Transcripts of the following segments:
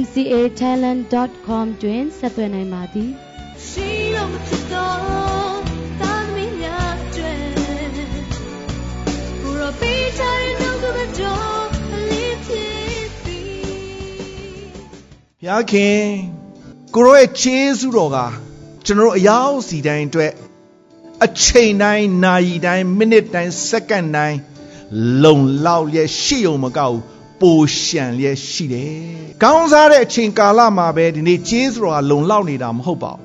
mcatalent.com တွင်ဆက်သွယ်နိုင်ပါသည်ရှိတော်မဖြစ်တော်သာသမီများကျွဲကိုရောပေးချင်တော့ကတော်အလေးဖြစ်ပြီဘုရားခင်ကိုရောရဲ့ခြေဆုတော်ကကျွန်တော်အယောက်စီတိုင်းအတွက်အချိန်တိုင်းနာရီတိုင်းမိနစ်တိုင်းစက္ကန့်တိုင်းလုံလောက်ရဲ့ရှိုံမကောက် ပိုရှံလျက်ရှိတယ်။ကောင်းစားတဲ့အချိန်ကာလမှာပဲဒီနေ့ကျေးဇူးတော်ကလုံလောက်နေတာမဟုတ်ပါဘူး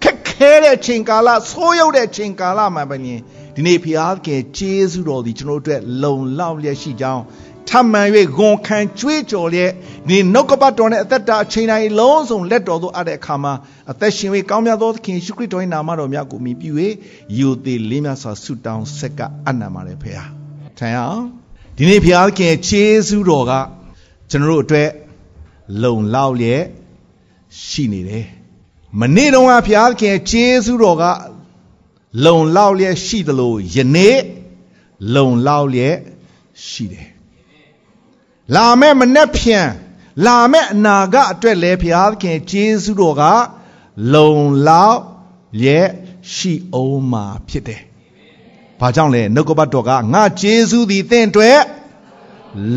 ။ခက်ခဲတဲ့အချိန်ကာလဆိုးရုပ်တဲ့အချိန်ကာလမှာပဲရင်ဒီနေ့ဖျားကကျေးဇူးတော်ဒီကျွန်တော်တို့အတွက်လုံလောက်လျက်ရှိကြောင်းထမှန်၍ဂွန်ခံကြွေးကြော်လျက်ဒီနှုတ်ကပတ်တော်နဲ့အသက်တာအချိန်တိုင်းလုံးစုံလက်တော်သို့အပ်တဲ့အခါမှာအသက်ရှင်၍ကောင်းမြတ်သောသခင်ယေရှုခရစ်တော်၏နာမတော်များကိုမြည်ပြု၍ယူသည်လေးမြတ်စွာဆုတောင်းဆက်ကအနံပါတယ်ဖေဟာ။ထိုင်အောင် ဒီနေ့ဘုရားခင်ခြေစူးတော်ကကျွန်တော်တို့အတွက်လုံလောက်လျက်ရှိနေတယ်မနေ့တုန်းကဘုရားခင်ခြေစူးတော်ကလုံလောက်လျက်ရှိသလိုယနေ့လုံလောက်လျက်ရှိတယ်လာမဲ့မနေ့ဖြန်လာမဲ့အနာဂတ်အတွက်လည်းဘုရားခင်ခြေစူးတော်ကလုံလောက်လျက်ရှိအောင်မှာဖြစ်တယ် ဘာကြောင့်လဲနှုတ်ကပတ်တော်ကငါဂျေစုသည်သင်အတွက်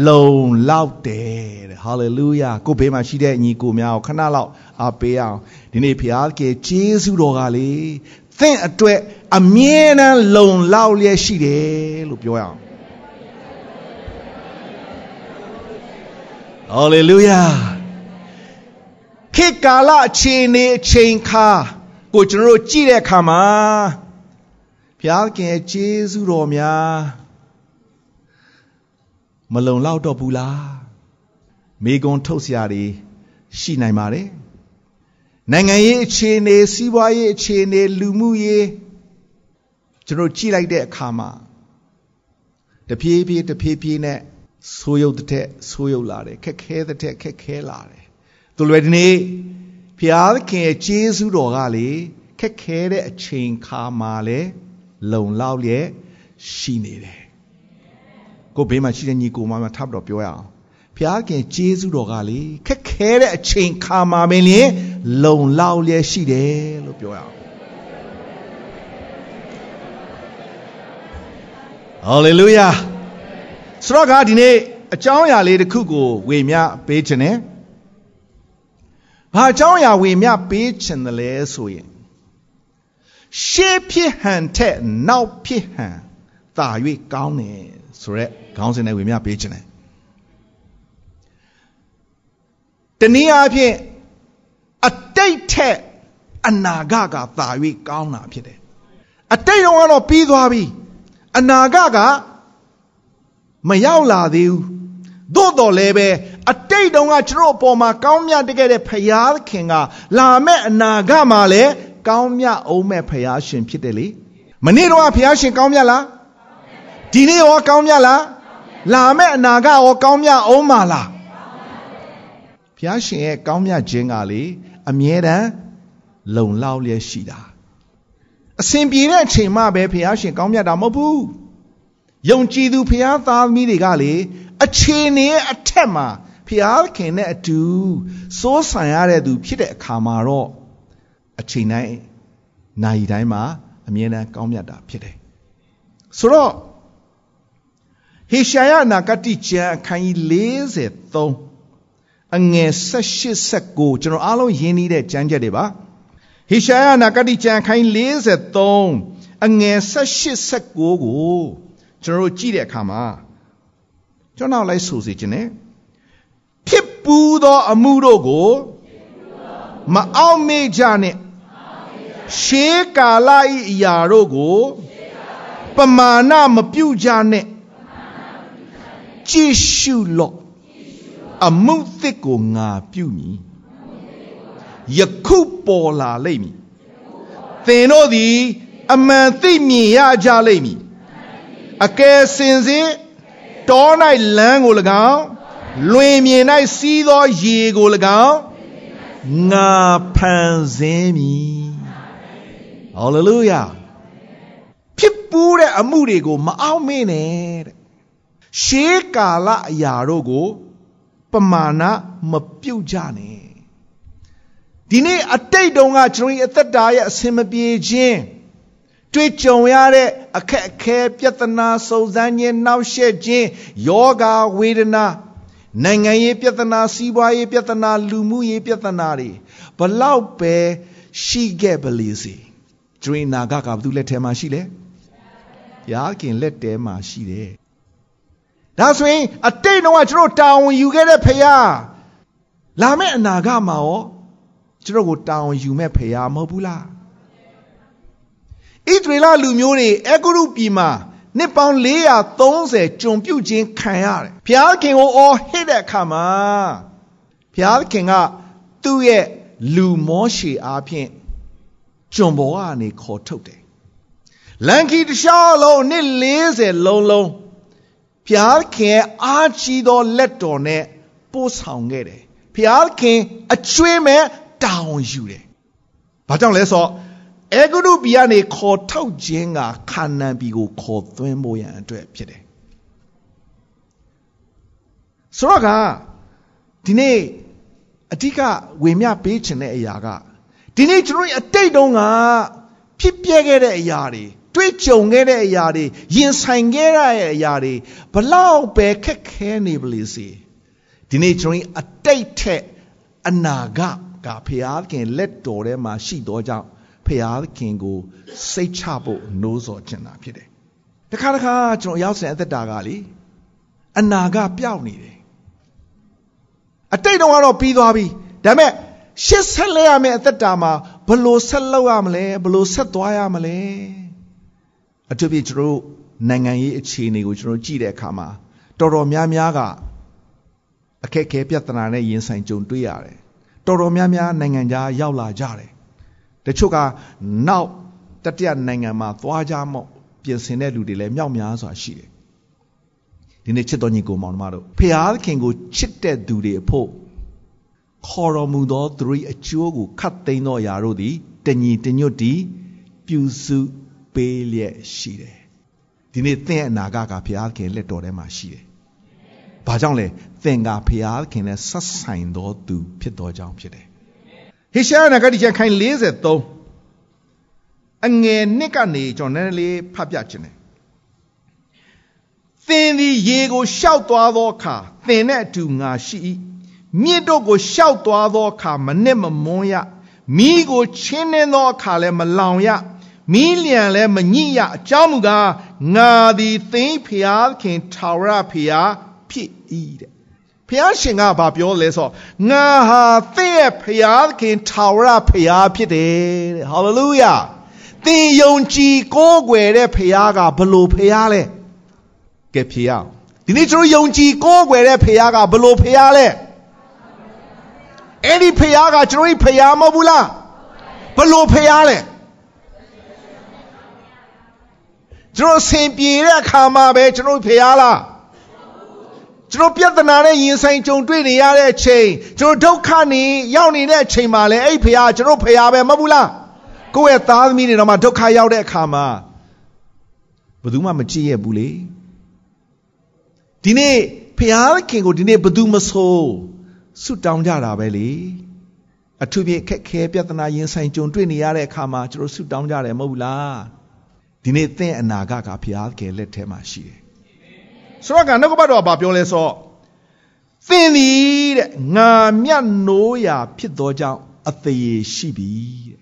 လုံလောက်တယ်တဲ့ဟာလေလုယာကိုဘေးမှာရှိတဲ့ညီကိုများကိုခဏလောက်အားပေးအောင်ဒီနေ့ဖခင်ကဂျေစုတော်ကလေသင်အတွက်အမြဲတမ်းလုံလောက်လျက်ရှိတယ်လို့ပြောရအောင်ဟာလေလုယာခေတ်ကာလအခြေအနေအချိန်ခါကိုကျွန်တော်တို့ကြည့်တဲ့အခါမှာ ဘုရားခင်ရဲ့ကျေးဇူးတော်များမလုံလောက်တော့ဘူးလားမိဂုံထုတ်စရာတွေရှိနိုင်ပါတယ်နိုင်ငံရေးအခြေအနေစီးပွားရေးအခြေအနေလူမှုရေးကျွန်တော်ကြည့်လိုက်တဲ့အခါမှာတပြေးပြေးတပြေးပြေးနဲ့ဆိုးရုပ်တစ်ထက်ဆိုးရုပ်လာတယ်ခက်ခဲတစ်ထက်ခက်ခဲလာတယ်သူလွယ်ဒီနေ့ဘုရားခင်ရဲ့ကျေးဇူးတော်ကလေခက်ခဲတဲ့အချိန်ခါမှာလေ လုံလောက်လျက်ရှိနေတယ်ကိုဘေးမှာရှိတဲ့ညီကိုမမထပ်တော့ပြောရအောင်ဘုရားခင်ကျေးဇူးတော်ကလေခက်ခဲတဲ့အချိန်ခါမှာမင်းလျင်လုံလောက်လျက်ရှိတယ်လို့ပြောရအောင်ဟာလေလုယာဆိုတော့ကဒီနေ့အကြောင်းအရာလေးတစ်ခုကိုဝေမျှပေးခြင်းနဲ့ဘာအကြောင်းအရာဝေမျှပေးခြင်းတယ်လဲဆိုရင် ရှေးဖြစ်ဟန်ထက်နောက်ဖြစ်ဟန်သာ၍ကောင်းတယ်ဆိုရက်ခေါင်းစဉ်နဲ့ဝေမျှပေးခြင်းတယ်တနည်းအားဖြင့်အတိတ်ထက်အနာဂတ်ကသာ၍ကောင်းတာဖြစ်တယ်အတိတ်တော့ကတော့ပြီးသွားပြီအနာဂတ်ကမရောက်လာသေးဘူးသို့တော်လည်းပဲအတိတ်တုန်းကကျွန်တော်အပေါ်မှာကောင်းမြတ်တကယ်တဲ့ဖရာခင်ကလာမဲ့အနာဂတ်မှာလည်း ကောင်းမြတ်အောင်မဲ့ဖရာရှင်ဖြစ်တယ်လေမနေ့တော့ဖရာရှင်ကောင်းမြတ်လားဒီနေ့ရောကောင်းမြတ်လားလာမဲ့အနာဂတ်ရောကောင်းမြတ်အောင်မလားဖရာရှင်ရဲ့ကောင်းမြတ်ခြင်းကလေအမြဲတမ်းလုံလောက်လျက်ရှိတာအစဉ်ပြေတဲ့အချိန်မှပဲဖရာရှင်ကောင်းမြတ်တာမဟုတ်ဘူးယုံကြည်သူဖရာသားသမီးတွေကလေအခြေအနေရဲ့အထက်မှာဖရာခင်နဲ့အတူစိုးဆန်ရတဲ့သူဖြစ်တဲ့အခါမှာတော့ အချိန်တိုင်းနိုင်တိုင်းမှာအမြဲတမ်းကောင်းမြတ်တာဖြစ်တယ်ဆိုတော့ဟေရှာယနာဂတိကျမ်းအခန်းကြီး43အငယ်18 19ကျွန်တော်အားလုံးရင်းနှီးတဲ့ကျမ်းချက်တွေပါဟေရှာယနာဂတိကျမ်းအခန်းကြီး43အငယ်18 19ကိုကျွန်တော်တို့ကြည့်တဲ့အခါမှာကျွန်တော်လိုက်ဆိုစီခြင်းနဲ့ဖြစ်ပူးသောအမှုတို့ကိုမအောင်မေ့ကြနဲ့ ရှေးကာလဤအရာတို့ကိုပမာဏမပြုတ်ကြနဲ့ကြည့်ရှုလော့အမှုသစ်ကိုငါပြုမည်ယခုပေါ်လာလိမ့်မည်သင်တို့သည်အမှန်သိမြင်ရကြလိမ့်မည်အကယ်စင်စစ်တော၌လမ်းကို၎င်းလွင်မြင်၌စီးသောရေကို၎င်းငါဖန်ဆင်းမည် ဟာလေလုယာဖြစ်ပူးတဲ့အမှုတွေကိုမအောင်မင်းနဲ့တဲ့ရှေးကာလအရာတို့ကို ပမာဏမပြုတ်ကြနဲ့ဒီနေ့အတိတ်တုန်းကကျွန်တော်ရဲ့အသက်တာရဲ့အစင်မပြေခြင်းတွေ့ကြုံရတဲ့အခက်အခဲပြဿနာစုံစမ်းခြင်းနှောက်ယှက်ခြင်းယောဂဝေဒနာနိုင်ငံရေးပြဿနာစီးပွားရေးပြဿနာလူမှုရေးပြဿနာတွေဘလောက်ပဲရှိခဲ့ပါလေစေ ကျွေးနာကကဘာလို့လက်ထဲမှာရှိလဲဘုရားခင်လက်ထဲမှာရှိတယ်ဒါဆိုရင်အတိတ်တော့ကျွန်တော်တာဝန်ယူခဲ့တဲ့ဖခင်လာမယ့်အနာဂတ်မှာရောကျွန်တော်ကိုတာဝန်ယူမဲ့ဖခင်မဟုတ်ဘူးလားဣသရေလလူမျိုးတွေအဂရုပြည်မှာနှစ်ပေါင်း430ကျွန်ပြုတ်ခြင်းခံရတယ်ဘုရားခင်ကိုအော်ဟစ်တဲ့အခါမှာဘုရားခင်ကသူ့ရဲ့လူမောရှေအားဖြင့် ကျွန်ဘောကနေခေါ်ထုတ်တယ်လန်ကီတခြားလုံးနှစ်40လုံးလုံးဘုရားခင်အားကြီးသောလက်တော်နဲ့ပို့ဆောင်ခဲ့တယ်ဘုရားခင်အကျွေးမဲ့တောင်းယူတယ်ဘာကြောင့်လဲဆိုတော့အေဂုရုပြည်ကနေခေါ်ထုတ်ခြင်းကခါနန်ပြည်ကိုခေါ်သွင်းဖို့ရန်အတွက်ဖြစ်တယ်ဆိုတော့ကဒီနေ့အဓိကဝေမျှပေးခြင်းတဲ့အရာက ဒီနေ့ကျွန်တော်အတိတ်တုန်းကဖြစ်ပျက်ခဲ့တဲ့အရာတွေတွေ့ကြုံခဲ့တဲ့အရာတွေရင်ဆိုင်ခဲ့ရတဲ့အရာတွေဘလောက်ပဲခက်ခဲနေပလေစေဒီနေ့ကျွန်တော်အတိတ်ထက်အနာဂတ်ကဖျားခင်လက်တော်ထဲမှာရှိသောကြောင့်ဖျားခင်ကိုစိတ်ချဖို့နိုးစော်ကျင်တာဖြစ်တယ်တခါတခါကျွန်တော်ရောက်စင်အသက်တာကလေအနာဂတ်ပျောက်နေတယ်အတိတ်တော့ကတော့ပြီးသွားပြီဒါပေမဲ့ ရှစ်ဆက်လဲရမယ့်အသက်တာမှာဘလို့ဆက်လောက်ရမလဲဘလို့ဆက်သွားရမလဲအထူးဖြင့်ကျွန်တော်နိုင်ငံရေးအခြေအနေကိုကျွန်တော်ကြည့်တဲ့အခါမှာတော်တော်များများကအခက်အခဲပြဿနာနဲ့ရင်ဆိုင်ကြုံတွေ့ရတယ်တော်တော်များများနိုင်ငံခြားရောက်လာကြတယ်တချို့ကနောက်တတိယနိုင်ငံမှာသွားကြမော့ပြင်ဆင်တဲ့လူတွေလည်းမြောက်များစွာရှိတယ်ဒီနေ့ချစ်တော်ညီကိုမောင်နှမတို့ဖျားခင်ကိုချစ်တဲ့သူတွေအဖို့ ခေါ်တော်မူသောသူတို့အကျိုးကိုခတ်သိမ်းသောအရာတို့သည်တညီတညွတ်တည်ပြုစုပေးလျက်ရှိတယ်ဒီနေ့သင်အနာဂတ်ကဘုရားခင်လက်တော်ထဲမှာရှိတယ်။ဘာကြောင့်လဲသင်ကဘုရားခင်နဲ့ဆက်ဆိုင်သောသူဖြစ်သောကြောင့်ဖြစ်တယ်။ဟေရှာယနာဂတိကျမ်းခိုင်43အငယ်နှစ်ကနေကျွန်တော်နည်းနည်းလေးဖတ်ပြခြင်းတယ်။သင်သည်ရေကိုရှောက်သွားသောအခါသင်နဲ့အတူငါရှိ၏။ မြစ်တို့ကိုရှောက်သွားသောအခါမနစ်မမွန်းရ။မိကိုချင်းနှင်းသောအခါလည်းမလောင်ရ။မီးလျံလဲမညိရအကြောင်းမူကားငါသည်သိဖျားခင်ထာဝရဖျားဖြစ်၏တဲ့ဖျားရှင်ကဘာပြောလဲဆိုငါဟာသင်ရဲ့ဖျားခင်ထာဝရဖျားဖြစ်တယ်တဲ့ဟာလေလုယာသင်ယုံကြည်ကိုးကွယ်တဲ့ဖျားကဘလို့ဖျားလဲကဲဖျားဒီနေ့ကျွန်တော်ယုံကြည်ကိုးကွယ်တဲ့ဖျားကဘလို့ဖျားလဲ အဲ့ဒီဖျားကကျွန်တော်ဖျားမဟုတ်ဘူးလားဘလို့ဖျားလဲကျွန်တော်ဆင်ပြေတဲ့အခါမှာပဲကျွန်တော်ဖျားလားကျွန်တော်ပြဿနာနဲ့ရင်ဆိုင်ကြုံတွေ့နေရတဲ့အချိန်ကျွန်တော်ဒုက္ခနေရောက်နေတဲ့အချိန်မှာလည်းအဲ့ဖျားကျွန်တော်ဖျားပဲမဟုတ်ဘူးလားကိုယ့်ရဲ့သားသမီးတွေတော့မှဒုက္ခရောက်တဲ့အခါမှာဘယ်သူမှမကြည့်ရဘူးလေဒီနေ့ဖျားခင်ကိုဒီနေ့ဘယ်သူမဆို ဆုတောင်းကြတာပဲလေအထူးဖြင့်ခက်ခဲပြဿနာရင်ဆိုင်ကြုံတွေ့နေရတဲ့အခါမှာကျွန်တော်ဆုတောင်းကြတယ်မဟုတ်ဘူးလားဒီနေ့သင်အနာဂတ်ကဘုရားကယ်လက်ထဲမှာရှိတယ်ဆိုတော့ကနှုတ်ကပတ်တော်ကဘာပြောလဲဆိုတော့သင်သည်တဲ့ငါမြတ်နိုးရာဖြစ်သောကြောင့်အသေးရှိပြီတဲ့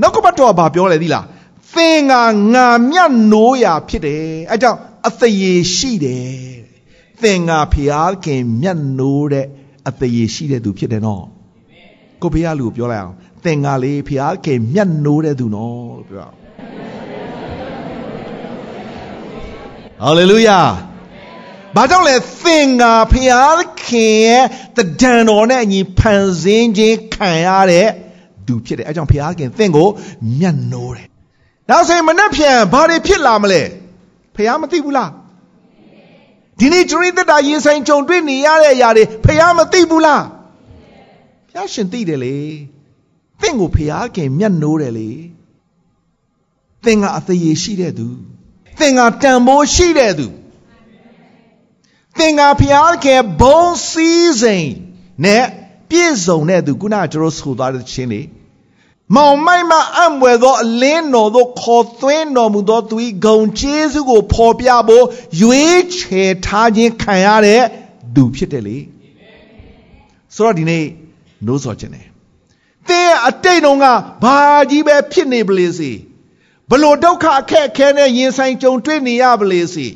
နှုတ်ကပတ်တော်ကဘာပြောလဲသီလားသင်ကငါမြတ်နိုးရာဖြစ်တယ်အဲကြောင့်အသေးရှိတယ်သင်ကဘုရားခင်မြတ်နိုးတဲ့ အသေးရှိတဲ့သူဖြစ်တယ်နော်ကိုဘုရားလူကိုပြောလိုက်အောင်သင်ကလေဘုရားခင်မြတ်နိုးတဲ့သူနော်လို့ပြောအောင်ဟာလေလုယာဘာကြောင့်လဲသင်ကဖျားခင်ရဲ့တဒံတော်နဲ့အညီဖန်ဆင်းခြင်းခံရတဲ့သူဖြစ်တယ်အဲကြောင့်ဖျားခင်သင်ကိုမျက်နှိုးတယ်နောက်ဆိုရင်မနှက်ပြန်ဘာတွေဖြစ်လာမလဲဖျားမသိဘူးလား ဒီနေ့ကျွန်တော်တို့ရင်ဆိုင်ကြုံတွေ့နေရတဲ့အရာတွေဖျားမသိဘူးလားဖျားရှင်သိတယ်လေသင်ကိုဖျားခင်မျက်နှိုးတယ်လေသင်ကအသေးရှိတဲ့သူသင်ကတန်ဖိုးရှိတဲ့သူသင်ကဖျားခင်ဘုံစည်းစိမ်နဲ့ပြည့်စုံတဲ့သူခုနကကျွန်တော်ဆိုသွားတဲ့ချင်းလေ မောင်မိုက်မအံ့ွယ်သောအလင်းတော်သို့ခေါ်သွင်းတော်မူသောသူ၏ဂုံကျေးဇူးကိုဖော်ပြဖို့ရွေးချယ်ထားခြင်းခံရတဲ့သူဖြစ်တယ်လေဆိုတော့ဒီနေ့နိုးစော်ခြင်းတယ်သင်ရဲ့အတိတ်တုန်းကဘာကြီးပဲဖြစ်နေပလေစေဘလို့ဒုက္ခအခက်အခဲနဲ့ရင်ဆိုင်ကြုံတွေ့နေရပလေစေ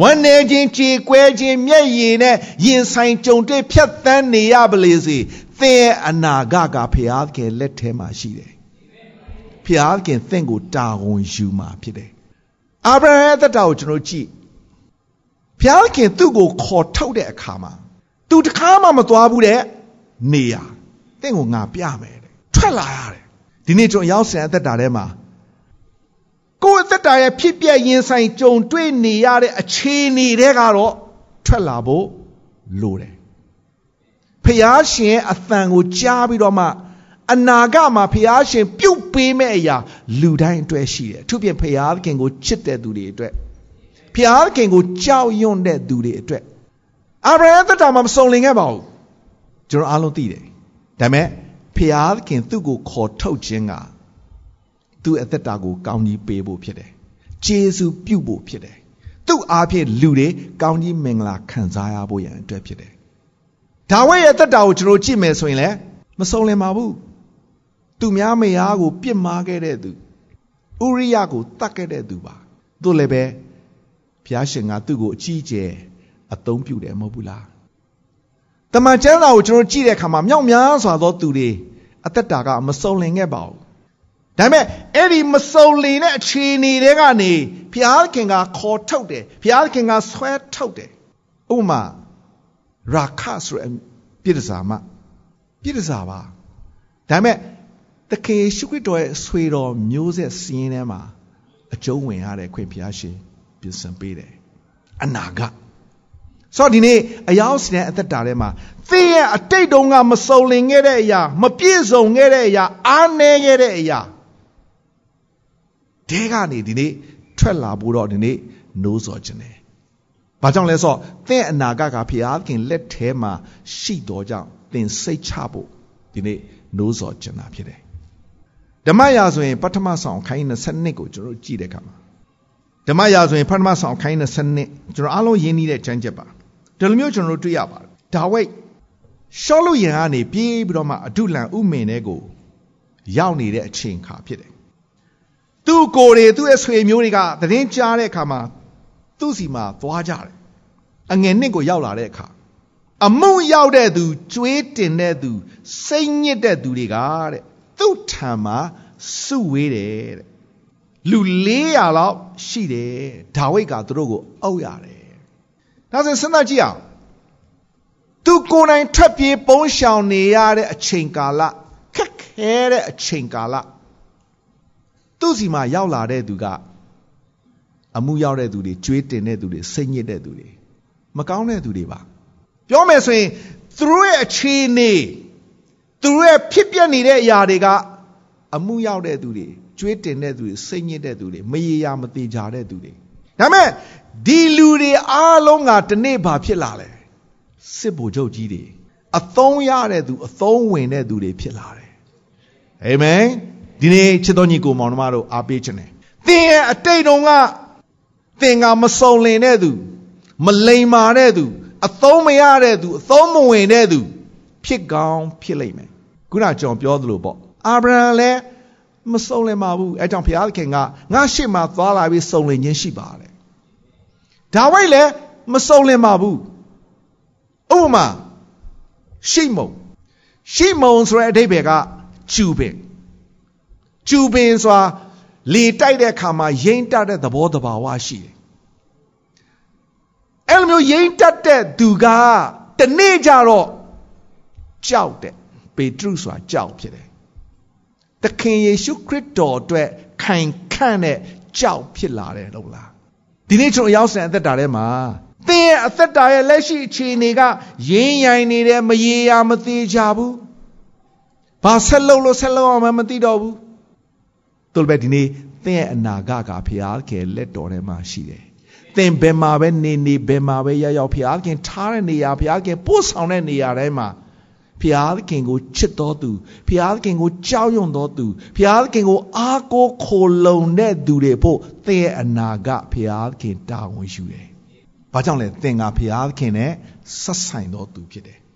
ဝမ်းနေခြင်းကြေကွဲခြင်းမျက်ရည်နဲ့ရင်ဆိုင်ကြုံတွေ့ဖြတ်သန်းနေရပလေစေ သင်ရဲ့အနာဂတ်ကဖျားခင်လက်ထဲမှာရှိတယ်ဖျားခင်သင်ကိုတာဝန်ယူမှာဖြစ်တယ်အာဗြဟံရဲ့သက်တာကိုကျွန်တော်ကြည့်ဖျားခင်သူ့ကိုခေါ်ထုတ်တဲ့အခါမှာသူတခါမှမသွားဘူးတဲ့နေရသင်ကိုငါပြမယ်တဲ့ထွက်လာရတယ်ဒီနေ့ကျွန်တော်ရောက်စင်အသက်တာထဲမှာကိုယ့်အသက်တာရဲ့ဖြစ်ပျက်ရင်ဆိုင်ကြုံတွေ့နေရတဲ့အခြေအနေတွေကတော့ထွက်လာဖို့လိုတယ် ဖျားရှင်အသံကိုကြားပြီးတော့မှအနာဂတ်မှာဖျားရှင် ပြုတ်ပေးမဲ့အရာလူတိုင်းအတွက်ရှိတယ်သူပြင်ဖျားခင်ကိုချစ်တဲ့သူတွေအတွက်ဖျားခင်ကိုကြောက်ရွံ့တဲ့သူတွေအတွက်အာဗြဟံသက်တာမှာမစုံလင်ခဲ့ပါဘူးကျွန်တော်အားလုံးသိတယ်ဒါပေမဲ့ဖျားခင်သူ့ကိုခေါ်ထုတ်ခြင်းကသူ့အသက်တာကိုကောင်းကြီးပေးဖို့ဖြစ်တယ်ဂျေစုပြုဖို့ဖြစ်တယ်သူ့အားဖြင့်လူတွေကောင်းကြီးမင်္ဂလာခံစားရဖို့ရန်အတွက်ဖြစ်တယ် ဒါဝိဒ်ရဲ့သက်တာကိုကျွန်တော်ကြည့်မယ်ဆိုရင်လည်းမစုံလင်ပါဘူးသူများမယားကိုပြစ်မှားခဲ့တဲ့သူဥရိယကိုတတ်ခဲ့တဲ့သူပါသူလည်းပဲဘုရားရှင်ကသူ့ကိုအကြီးကျယ်အသုံးပြုတယ်မဟုတ်ဘူးလားတမန်ကျမ်းစာကိုကျွန်တော်ကြည့်တဲ့အခါမှာမြောက်များစွာသောသူတွေအသက်တာကမစုံလင်ခဲ့ပါဘူးဒါပေမဲ့အဲ့ဒီမစုံလင်တဲ့အခြေအနေတွေကနေဘုရားခင်ကခေါ်ထုတ်တယ်ဘုရားခင်ကဆွဲထုတ်တယ်ဥပမာ ရာခဆိုတဲ့ပြည့်စာမပြည့်စာပါဒါပေမဲ့တခင်ရှုခရစ်တော်ရဲ့ဆွေတော်မျိုးဆက်စည်းရင်းထဲမှာအကျုံးဝင်ရတဲ့ခွင့်ဘုရားရှင်ပြင်ဆင်ပေးတယ်အနာဂတ်ဆိုတော့ဒီနေ့အယောက်စတဲ့အသက်တာထဲမှာသင်ရဲ့အတိတ်တုန်းကမစုံလင်ခဲ့တဲ့အရာမပြည့်စုံခဲ့တဲ့အရာအားနည်းခဲ့တဲ့အရာတဲကနေဒီနေ့ထွက်လာဖို့တော့ဒီနေ့နိုးစော်ခြင်းတယ်။ ဘာကြောင့်လဲဆိုတော့သင်အနာဂတ်ကဖျားခင်လက်ထဲမှာရှိတော်ကြောင့်သင်စိတ်ချဖို့ဒီနေ့နိုးစော်ခြင်းတာဖြစ်တယ်။ဓမ္မရာဆိုရင်ပထမဆောင်ခိုင်း22ကိုကျွန်တော်ကြည့်တဲ့အခါမှာဓမ္မရာဆိုရင်ပထမဆောင်ခိုင်း22ကျွန်တော်အားလုံးရင်းနှီးတဲ့ကျမ်းချက်ပါ။ဒီလိုမျိုးကျွန်တော်တို့တွေ့ရပါတယ်။ဒါဝိတ်ရှောလုယံကနေပြေးပြီးတော့မှအဒုလံဥမင်တွေကိုရောက်နေတဲ့အချိန်ခါဖြစ်တယ်သူ့ကိုယ်တွေသူ့ရဲ့ဆွေမျိုးတွေကသတင်းကြားတဲ့အခါမှာ သူ့စီမှာသွားကြတယ်အငယ်နှစ်ကိုရောက်လာတဲ့အခါအမှုရောက်တဲ့သူကျွေးတင်တဲ့သူစိတ်ညစ်တဲ့သူတွေကတဲ့သူ့ထံမှာစုဝေးတယ်တဲ့လူ400လောက်ရှိတယ်ဒါဝိဒ်ကသူတို့ကိုအုပ်ရတယ်ဒါဆိုစဉ်းစားကြည့်အောင်သူကိုယ်တိုင်ထွက်ပြေးပုန်းရှောင်နေရတဲ့အချိန်ကာလခက်ခဲတဲ့အချိန်ကာလသူ့စီမှာရောက်လာတဲ့သူက အမှုရောက်တဲ့သူတွေကြွေးတင်တဲ့သူတွေစိတ်ညစ်တဲ့သူတွေမကောင်းတဲ့သူတွေပါပြောမယ်ဆိုရင်သူတို့ရဲ့အခြေအနေသူတို့ရဲ့ဖြစ်ပျက်နေတဲ့အရာတွေကအမှုရောက်တဲ့သူတွေကြွေးတင်တဲ့သူတွေစိတ်ညစ်တဲ့သူတွေမရေရာမသေးကြတဲ့သူတွေဒါပေမဲ့ဒီလူတွေအားလုံးကဒီနေ့ဘာဖြစ်လာလဲစစ်ဗိုလ်ချုပ်ကြီးတွေအသုံးရတဲ့သူအသုံးဝင်တဲ့သူတွေဖြစ်လာတယ်အာမင်ဒီနေ့ချစ်တော်ညီကိုမောင်နှမတို့အားပေးခြင်းတယ်သင်ရဲ့အတိတ်တုန်းက သင်ကမစုံလင်တဲ့သူမလိမ္မာတဲ့သူအသုံးမရတဲ့သူအသုံးမဝင်တဲ့သူဖြစ်ကောင်းဖြစ်လိမ့်မယ်ခုနကျွန်တော်ပြောသလိုပေါ့အာဗြဟံလည်းမစုံလင်ပါဘူးအဲကြောင့်ဘုရားသခင်ကငါရှေ့မှာသွားလာပြီးစုံလင်ခြင်းရှိပါတယ်ဒါဝိဒ်လည်းမစုံလင်ပါဘူးဥပမာရှိမုံရှိမုံဆိုတဲ့အဓိပ္ပာယ်ကကျူပင်ကျူပင်စွာ လေတိုက်တဲ့အခါမှာရိမ့်တတဲ့သဘောတဘာဝရှိတယ်။အဲ့လိုမျိုးရိမ့်တက်တဲ့သူကတနေ့ကြတော့ကြောက်တဲ့ပေတရုဆိုတာကြောက်ဖြစ်တယ်သခင်ယေရှုခရစ်တော်အတွက်ခိုင်ခန့်တဲ့ကြောက်ဖြစ်လာတယ်ဟုတ်လားဒီနေ့ကျွန်တော်ရောက်စံအသက်တာထဲမှာသင်ရဲ့အသက်တာရဲ့လက်ရှိအခြေအနေကရင်းရိုင်နေတယ်မရေရာမသေးကြဘူးဘာဆက်လုပ်လို့ဆက်လုပ်အောင်မသိတော့ဘူး တို့လည်းပဲဒီနေ့သင်ရဲ့အနာဂတ်ကဖရားကလက်တော်ထဲမှာရှိတယ်သင်ဘယ်မှာပဲနေနေဘယ်မှာပဲရောက်ရောက်ဖရားခင်ထားတဲ့နေရာဖရားခင်ပို့ဆောင်တဲ့နေရာတိုင်းမှာဖျားသခင်ကိုချစ်တော်သူဖျားသခင်ကိုကြောက်ရွံ့တော်သူဖျားသခင်ကိုအားကိုးခိုလုံတဲ့သူတွေဖို့သင်ရဲ့အနာဂတ်ဖျားသခင်တာဝန်ယူတယ်။ဘာကြောင့်လဲသင်ကဖျားသခင်နဲ့ဆက်ဆိုင်တော်သူဖြစ်တယ်။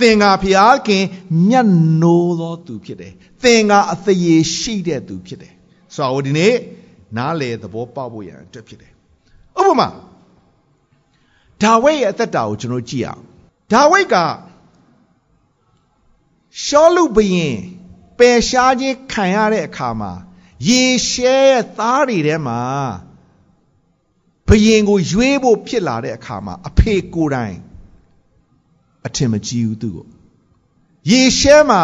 သင်ကဖျားသခင်မျက်နိုးတော်သူဖြစ်တယ်။သင်ကအသရေရှိတဲ့သူဖြစ်တယ်။ဆိုတော့ဒီနေ့နားလေသဘောပေါက်ဖို့ရန်အတွက်ဖြစ်တယ်။ဥပမာဒါဝိဒ်ရဲ့အသက်တာကိုကျွန်တော်ကြည့်အောင်။ဒါဝိဒ်ကရှောလူဘရင်ပယ်ရှားခြင်းခံရတဲ့အခါမှာယေရှဲရဲ့သားတွေထဲမှာဘရင်ကိုရွေးဖို့ဖြစ်လာတဲ့အခါမှာအဖေကိုယ်တိုင် အထင်မကြီးဘူးသူ့ကိုယေရှဲမှာ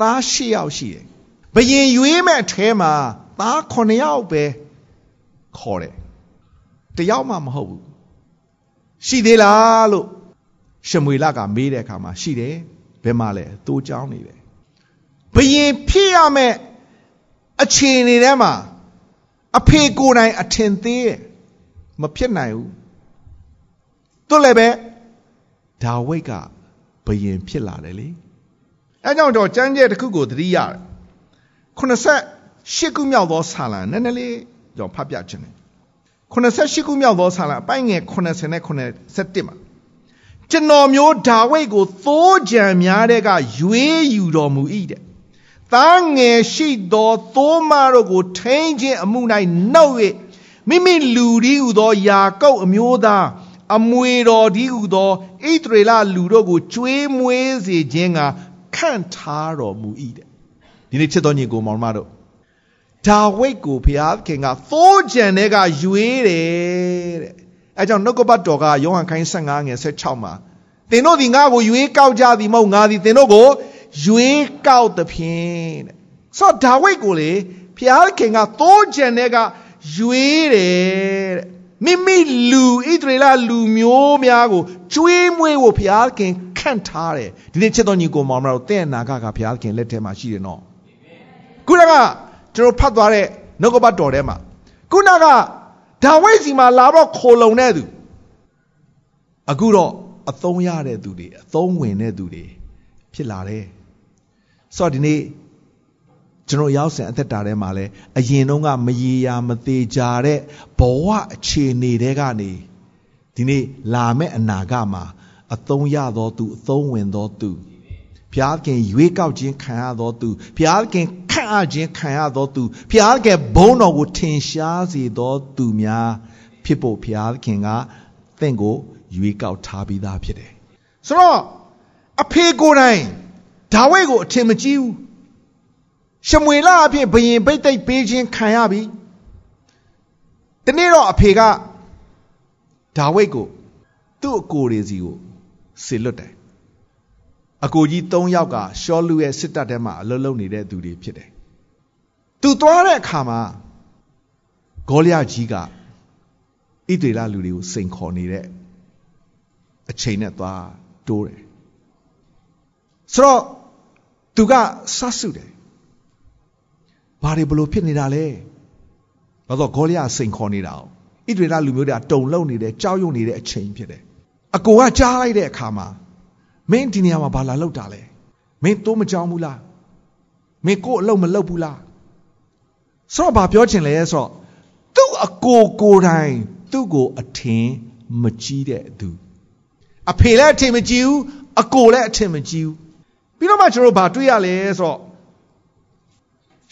သား၈ယောက်ရှိတယ်ဘရင်ရွေးမဲ့အထဲမှာသား9ယောက်ပဲခေါ်တယ်တယောက်မှမဟုတ်ဘူးရှိသေးလားလို့ရှမွေလကမေးတဲ့အခါမှာရှိတယ်ဘယ်မှာလဲသိုးကြောင်းနေတယ်ဘယင်ဖြစ်ရမဲ့အခြေအနေထဲမှာအဖေကိုယ်တိုင်အထင်သေးတယ်မဖြစ်နိုင်ဘူးသူလည်းပဲ ဒါဝိတ်ကဘယင်ဖြစ်လာတယ်လေအဲကြောင့်တော့ကျမ်းကျဲတစ်ခုကိုသတိရတယ်88ခုမြောက်သောဆာလံနည်းနည်းလေးကျွန်တော်ဖတ်ပြခြင်းတယ်88ခုမြောက်သောဆာလံအပိုင်းငယ်80နဲ့87မှာကျွန်တော်မျိုးဒါဝိဒ်ကိုသိုးကြံများတဲ့ကရွေးယူတော်မူ၏တဲ့။သားငယ်ရှိသောသိုးမတို့ကိုထိန်းခြင်းအမှု၌နှုတ်၍မိမိလူဒီဟုသောယာကုပ်အမျိုးသား အမွေတော်ဒီဟုသောဣသရေလလူတို့ကိုကျွေးမွေးစေခြင်းကခန့်ထားတော်မူ၏တဲ့။ဒီနေ့ချစ်တော်ညီကိုမောင်မတို့ဒါဝိဒ်ကိုဘုရားခင်ကသိုးကြံတဲ့ကရွေးတယ်တဲ့အဲကြောင့်နှုတ်ကပတ်တော်ကယောဟန်ခိုင်း15ငယ်16မှာသင်တို့ဒီငါ့ကိုရွေးကောက်ကြသည်မဟုတ်ငါသည်သင်တို့ကိုရွေးကောက်သဖြင့်တဲ့ဆိုတော့ဒါဝိဒ်ကိုလေဘုရားခင်ကသိုးကြံတဲ့ကရွေးတယ်တဲ့ မိမိလူဣသရေလလူမျိုးများကိုကျွေးမွေးဖို့ဘုရားခင်ခန့်ထားတယ်ဒီနေ့ချစ်တော်ညီကိုမောင်မတော်တဲ့နာကကဘုရားခင်လက်ထဲမှာရှိတယ်နော်ခုနကကျွန်တော်ဖတ်သွားတဲ့နှုတ်ကပတ်တော်ထဲမှာခုနကဒါဝိဒ်စီမှာလာတော့ခိုလုံတဲ့သူအခုတော့အသုံးရတဲ့သူတွေအသုံးဝင်တဲ့သူတွေဖြစ်လာတယ်ဆိုတော့ဒီနေ့ ကျွန်တော်ရောက်စဉ်အသက်တာထဲမှာလဲအရင်တုန်းကမရေရာမသေးကြတဲ့ဘဝအခြေအနေတွေကနေဒီနေ့လာမဲ့အနာဂတ်မှာအသုံးရသောသူအသုံးဝင်သောသူဘုရားခင်ရွေးကောက်ခြင်းခံရသောသူဘုရားခင်ခန့်အပ်ခြင်းခံရသောသူဘုရားခင်ဘုန်းတော်ကိုထင်ရှားစေသောသူများဖြစ်ဖို့ဘုရားခင်ကသင်ကိုရွေးကောက်ထားပြီးသားဖြစ်တယ်ဆိုတော့အဖေကိုယ်တိုင်ဒါဝိဒ်ကိုအထင်မကြီးဘူး ရှမွေလအဖြစ်ဘယင်ဘိတ်သိက်ပေးခြင်းခံရပြီဒီနေ့တော့အဖေကဒါဝိဒ်ကိုသူ့အကိုတွေစီကိုဆေလွတ်တယ်အကိုကြီး၃ယောက်ကရှောလူရဲ့စစ်တပ်ထဲမှာအလုံးလုံးနေတဲ့သူတွေဖြစ်တယ်သူသွားတဲ့အခါမှာဂေါလျကြီးကဣသေလလူတွေကိုစိန်ခေါ်နေတဲ့အချိန်နဲ့သွားတိုးတယ်ဆိုတော့သူကဆတ်စုတယ် ဘာတွေဘလို့ဖြစ်နေတာလဲဘာလို့ဂေါလျစိန်ခေါ်နေတာဣသေလလူမျိုးတွေကတုံလုံနေတယ်ကြောက်ရွံ့နေတဲ့အချိန်ဖြစ်တယ်အကိုကကြားလိုက်တဲ့အခါမှာမင်းဒီနေရာမှာဘာလာလောက်တာလဲမင်းတိုးမကြောက်ဘူးလားမင်းကို့အလုပ်မလုပ်ဘူးလားဆိုတော့ဘာပြောချင်လဲဆိုတော့သူ့အကိုကိုယ်တိုင်သူ့ကိုအထင်မကြီးတဲ့သူအဖေလည်းအထင်မကြီးဘူးအကိုလည်းအထင်မကြီးဘူးပြီးတော့မှကျွန်တော်ဘာတွေ့ရလဲဆိုတော့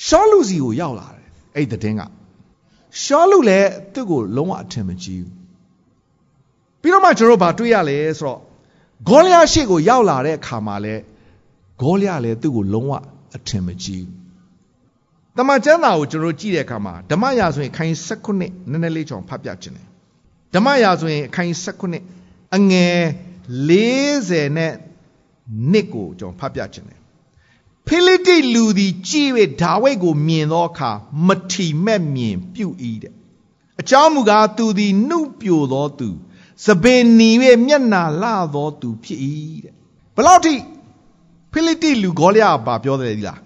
ရှောလူစီကိုရောက်လာတယ်အဲ့ဒီတဲ့ကရှောလူလည်းသူ့ကိုလုံးဝအထင်မကြီးဘူးပြီးတော့မှကျွန်တော်ဘာတွေ့ရလဲဆိုတော့ဂေါလျရှိကိုရောက်လာတဲ့အခါမှာလဲဂေါလျလည်းသူ့ကိုလုံးဝအထင်မကြီးဘူးတမန်ကျမ်းစာကိုကျွန်တော်ကြည့်တဲ့အခါမှာဓမ္မရာဆိုရင်ခိုင်း16နည်းနည်းလေးကြောင်ဖတ်ပြခြင်းတယ်ဓမ္မရာဆိုရင်အခန်း19အငယ်40နဲ့နှစ်ကိုကျွန်တော်ဖတ်ပြခြင်းတယ် ဖိလိတိလူသည်ကြည်၍ဒါဝိဒ်ကိုမြင်သောအခါမထီမဲ့မြင်ပြု၏တဲ့အကြောင်းမူကားသူသည်နှုတ်ပြိုသောသူစပင်နီ၍မျက်နာလှသောသူဖြစ်၏တဲ့ဘလောက်ထိဖိလိတိလူဂေါလျာဘာပြောတယ်ဒီလား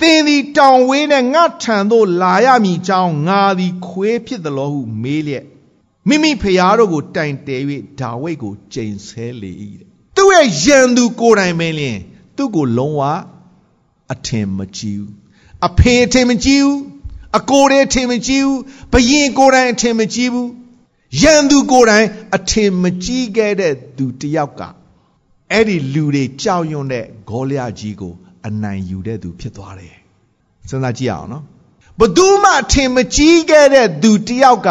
သင်သည်တောင်ဝေးနဲ့ငါထံသို့လာရမည်ကြောင်းငါသည်ခွေးဖြစ်သလိုဟုမေးလျက်မိမိဖျားတို့ကိုတိုင်တယ်၍ဒါဝိဒ်ကိုကြိမ်ဆဲလေ၏တဲ့သူ့ရဲ့ရန်သူကိုယ်တိုင်မင်းလျင်သူ့ကိုလုံးဝ အထင်မကြီးဘူးအဖေအထင်မကြီးဘူးအကိုတွေအထင်မကြီးဘူးဘယင်ကိုယ်တိုင်အထင်မကြီးဘူးရန်သူကိုယ်တိုင်အထင်မကြီးခဲ့တဲ့သူတယောက်ကအဲ့ဒီလူတွေကြောက်ရွံ့တဲ့ဂေါလျာကြီးကို အနိုင်ယူတဲ့သူဖြစ်သွားတယ်စဉ်းစားကြည့်အောင်နော်ဘသူမှအထင်မကြီးခဲ့တဲ့သူတယောက်က